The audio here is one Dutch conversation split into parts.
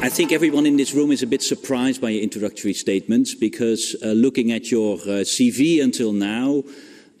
I think everyone in this room is a bit surprised by your introductory statements because uh, looking at your uh, CV until now,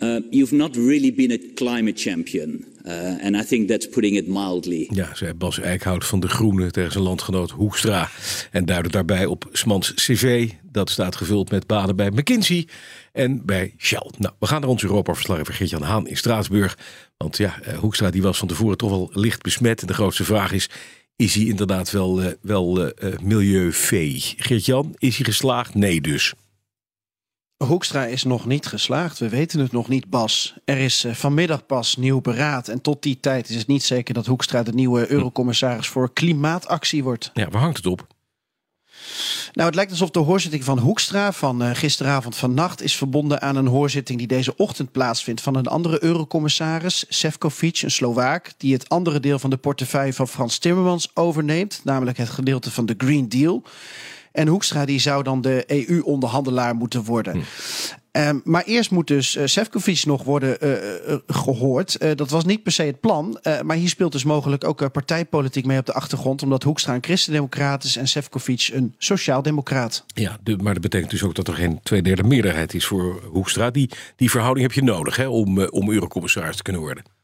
uh, you've not really been a climate champion. Uh, and I think that's putting it mildly. Ja, zei Bas Eickhout van de Groenen tegen zijn landgenoot Hoekstra. En duidde daarbij op Smans cv. Dat staat gevuld met banen bij McKinsey en bij Shell. Nou, we gaan naar onze Europa-verslaggever Geert-Jan Haan in Straatsburg. Want ja, eh, Hoekstra die was van tevoren toch wel licht besmet. En de grootste vraag is, is hij inderdaad wel, uh, wel uh, milieuvee? Geert-Jan, is hij geslaagd? Nee dus. Hoekstra is nog niet geslaagd. We weten het nog niet, Bas. Er is vanmiddag pas nieuw beraad. En tot die tijd is het niet zeker dat Hoekstra de nieuwe eurocommissaris voor klimaatactie wordt. Ja, waar hangt het op? Nou, het lijkt alsof de hoorzitting van Hoekstra van uh, gisteravond vannacht is verbonden aan een hoorzitting die deze ochtend plaatsvindt van een andere eurocommissaris, Sefcovic, een Slovaak, die het andere deel van de portefeuille van Frans Timmermans overneemt, namelijk het gedeelte van de Green Deal. En Hoekstra die zou dan de EU-onderhandelaar moeten worden. Hm. Um, maar eerst moet dus uh, Sefcovic nog worden uh, uh, gehoord. dat was niet per se het plan. maar hier speelt dus mogelijk ook partijpolitiek mee op de achtergrond. Omdat Hoekstra een christendemocraat is en Sefcovic een sociaaldemocraat. Ja, maar dat betekent dus ook dat er geen tweederde meerderheid is voor Hoekstra. Die, die verhouding heb je nodig hè, om, om eurocommissaris te kunnen worden.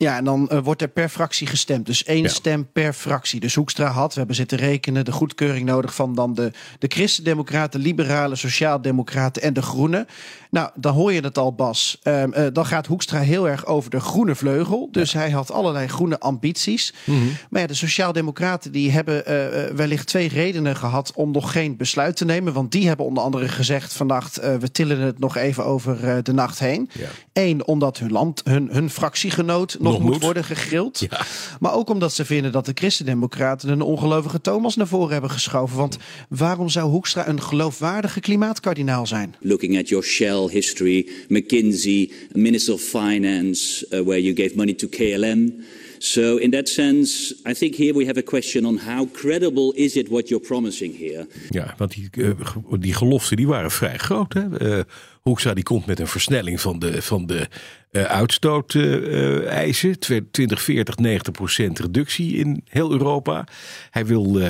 Ja, en dan uh, wordt er per fractie gestemd. Dus één ja. stem per fractie. Dus Hoekstra had, we hebben zitten rekenen, de goedkeuring nodig van dan de, de Christendemocraten, Liberalen, Sociaaldemocraten en de Groenen. Nou, dan hoor je het al, Bas. Um, uh, dan gaat Hoekstra heel erg over de groene vleugel. Dus ja. hij had allerlei groene ambities. Mm -hmm. Maar ja, de Sociaaldemocraten die hebben uh, wellicht twee redenen gehad om nog geen besluit te nemen. Want die hebben onder andere gezegd vannacht, we tillen het nog even over de nacht heen. Ja. Eén, omdat hun, land, hun, hun fractiegenoot nog, nog moet, moet worden gegrild. Ja. Maar ook omdat ze vinden dat de Christendemocraten een ongelovige Thomas naar voren hebben geschoven. Want waarom zou Hoekstra een geloofwaardige klimaatkardinaal zijn? Looking at your Shell history, McKinsey, Minister of Finance, uh, where you gave money to KLM. So, in that sense, I think here we have a question on how credible is it what you're promising here. Ja, want die, uh, die geloften waren vrij groot. Hè? Uh, Hoekstra die komt met een versnelling van de, van de uh, uitstoot-eisen. 2040 90% reductie in heel Europa. Hij wil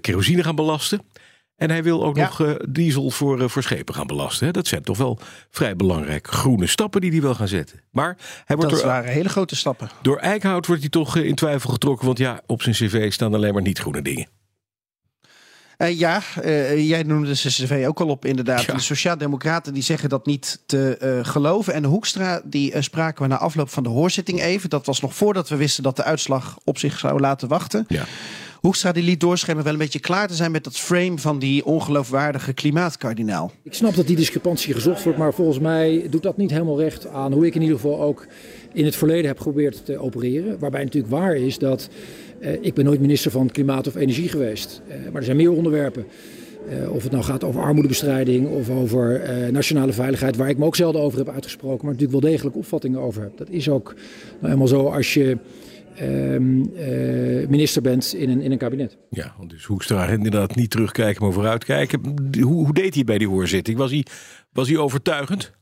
kerosine gaan belasten. En hij wil ook ja. nog uh, diesel voor, uh, voor schepen gaan belasten. Hè? Dat zijn toch wel vrij belangrijke groene stappen die hij wil gaan zetten. Maar hij wordt dat door, waren hele grote stappen. Door Eickhout wordt hij toch uh, in twijfel getrokken. Want ja, op zijn cv staan alleen maar niet groene dingen. Uh, ja, uh, jij noemde de cv ook al op inderdaad. Ja. De Sociaaldemocraten die zeggen dat niet te uh, geloven. En Hoekstra, die spraken we na afloop van de hoorzitting even. Dat was nog voordat we wisten dat de uitslag op zich zou laten wachten. Ja. Hoekstra die liet doorschemmen wel een beetje klaar te zijn met dat frame van die ongeloofwaardige klimaatkardinaal. Ik snap dat die discrepantie gezocht wordt, maar volgens mij doet dat niet helemaal recht aan hoe ik in ieder geval ook in het verleden heb geprobeerd te opereren. Waarbij natuurlijk waar is dat uh, ik ben nooit minister van Klimaat of Energie geweest. Uh, maar er zijn meer onderwerpen. Uh, of het nou gaat over armoedebestrijding of over uh, nationale veiligheid, waar ik me ook zelden over heb uitgesproken, maar natuurlijk wel degelijk opvattingen over heb. Dat is ook nou helemaal zo als je minister bent in een, in een kabinet. Ja, want dus Hoekstra inderdaad niet terugkijken, maar vooruitkijken. Hoe, hoe deed hij bij die hoorzitting? Was hij, was hij overtuigend?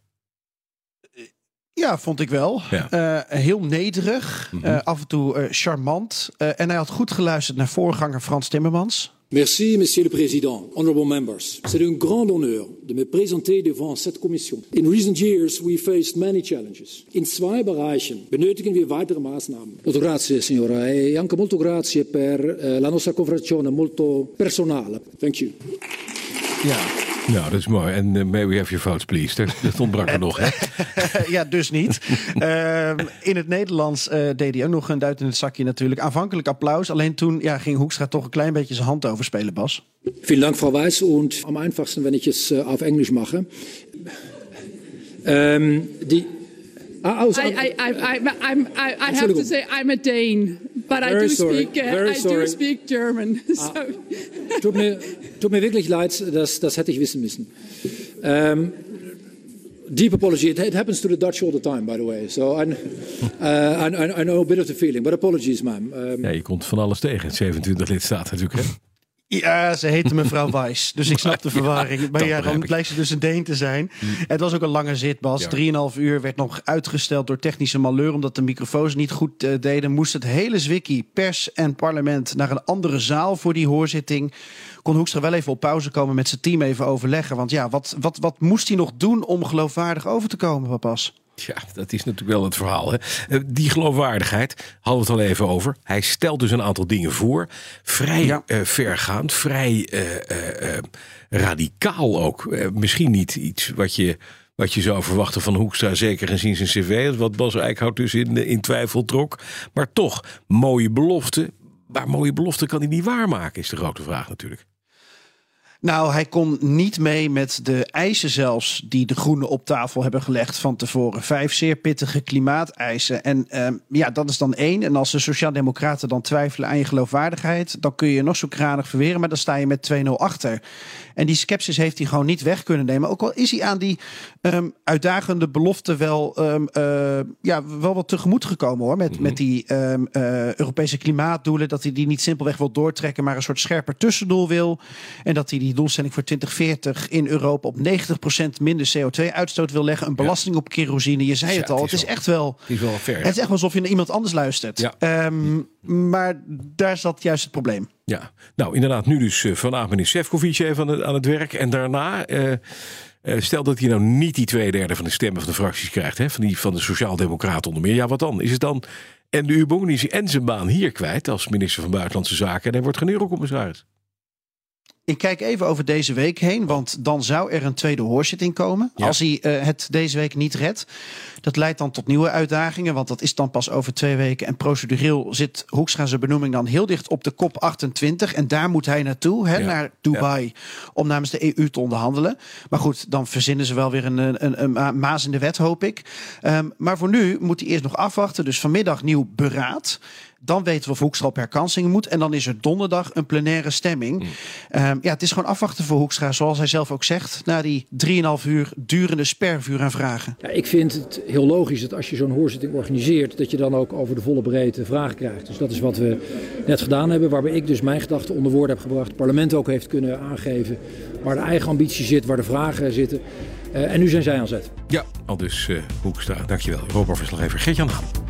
Ja, vond ik wel. Ja. Uh, heel nederig, mm -hmm. uh, af en toe uh, charmant. en hij had goed geluisterd naar voorganger Frans Timmermans. Merci, Monsieur le Président, honorable members. C'est un grand honneur de me présenter devant cette Commission. In recent years, we faced many challenges. In zwei Bereichen benötigen wir weitere Maßnahmen. Molto grazie, signora, e anche molto grazie per eh, la nostra conversazione molto personale. Thank you. Ja. Nou, dat is mooi. En uh, may we have your votes, please. Dat, dat ontbrak er nog, hè? ja, dus niet. uh, in het Nederlands uh, deed hij ook nog een duit in het zakje natuurlijk. Aanvankelijk applaus. Alleen toen ja, ging Hoekstra toch een klein beetje zijn hand overspelen, Bas. Vielen Dank, Frau Weiß. Und am einfachsten, wenn ich es uh, auf Englisch mache. Um, die... Ah, oh, I, I, I, I'm, I, I have to say I'm a Dane, but Very I do sorry. speak uh, I sorry. do speak German. So. Ah, tut, mir, tut mir wirklich leid, das, das hätte ich wissen müssen. Ähm, deep apology. It, happens to the Dutch all the time, by the way. So I, uh, I, I know a bit of the feeling, but apologies, ma'am. Um, ja, je komt van alles tegen. 27 lidstaten natuurlijk, hè? Ja, ze heette mevrouw Weiss. Dus ik snap de verwarring. Maar ja, dan blijkt ze dus een Deen te zijn. Mm. Het was ook een lange zit, Bas. Drieënhalf uur werd nog uitgesteld door technische malheur. Omdat de microfoons niet goed uh, deden. Moest het hele zwikkie, pers en parlement naar een andere zaal voor die hoorzitting. Kon Hoekstra wel even op pauze komen met zijn team even overleggen. Want ja, wat, wat, wat moest hij nog doen om geloofwaardig over te komen, Papas? Ja, dat is natuurlijk wel het verhaal. Hè? Eh, die geloofwaardigheid hadden we het al even over. Hij stelt dus een aantal dingen voor. Vrij ja. uh, vergaand, vrij uh, radicaal ook. misschien niet iets wat je, wat je zou verwachten van Hoekstra, zeker gezien zijn cv. Wat Bas Eickhout dus in, in twijfel trok. Maar toch, mooie belofte. Maar mooie belofte kan hij niet waarmaken, is de grote vraag natuurlijk. Nou, hij kon niet mee met de eisen zelfs die de Groenen op tafel hebben gelegd van tevoren. Vijf zeer pittige klimaateisen. En uh, ja, dat is dan één. En als de Sociaaldemocraten dan twijfelen aan je geloofwaardigheid, dan kun je nog zo kranig verweren, maar dan sta je met 2-0 achter. En die sceptisch heeft hij gewoon niet weg kunnen nemen. Ook al is hij aan die um, uitdagende belofte wel, um, uh, ja, wel wat tegemoet gekomen hoor. Met, mm -hmm. met die um, uh, Europese klimaatdoelen. Dat hij die niet simpelweg wil doortrekken, maar een soort scherper tussendoel wil. En dat hij die doelstelling voor 2040 in Europa op 90% minder CO2-uitstoot wil leggen. Een belasting ja. op kerosine. Je zei ja, het al. Het is, het is echt wel. Het is wel ver. Het is echt alsof je naar iemand anders luistert. Um, maar daar zat juist het probleem. Ja, nou inderdaad, nu dus uh, vanavond meneer Sefcovic even aan het, aan het werk. En daarna. Uh, uh, stel dat hij nou niet die twee derde van de stemmen van de fracties krijgt, hè, van, die, van de Sociaaldemocraten onder meer. Ja, wat dan? Is het dan. En de Ubong en zijn baan hier kwijt als minister van Buitenlandse Zaken. En hij wordt geen eurocommissaris. Ik kijk even over deze week heen, want dan zou er een tweede hoorzitting komen. Ja. Als hij uh, het deze week niet redt. Dat leidt dan tot nieuwe uitdagingen, want dat is dan pas over twee weken. En procedureel zit Hoekstra zijn benoeming dan heel dicht op de kop 28. En daar moet hij naartoe, hè, ja. naar Dubai, ja. om namens de EU te onderhandelen. Maar goed, dan verzinnen ze wel weer een, een, een, een maas in de wet, hoop ik. Um, maar voor nu moet hij eerst nog afwachten. Dus vanmiddag nieuw beraad. Dan weten we of Hoekstra op herkansing moet. En dan is er donderdag een plenaire stemming. Mm. Um, ja, het is gewoon afwachten voor Hoekstra. Zoals hij zelf ook zegt. Na die 3,5 uur durende spervuur aan vragen. Ja, ik vind het heel logisch dat als je zo'n hoorzitting organiseert. dat je dan ook over de volle breedte vragen krijgt. Dus dat is wat we net gedaan hebben. Waarbij ik dus mijn gedachten onder woorden heb gebracht. Het parlement ook heeft kunnen aangeven. waar de eigen ambitie zit, waar de vragen zitten. Uh, en nu zijn zij aan zet. Ja, al dus uh, Hoekstra. Dankjewel. Europa-verslaggever Gert-Jan Haan.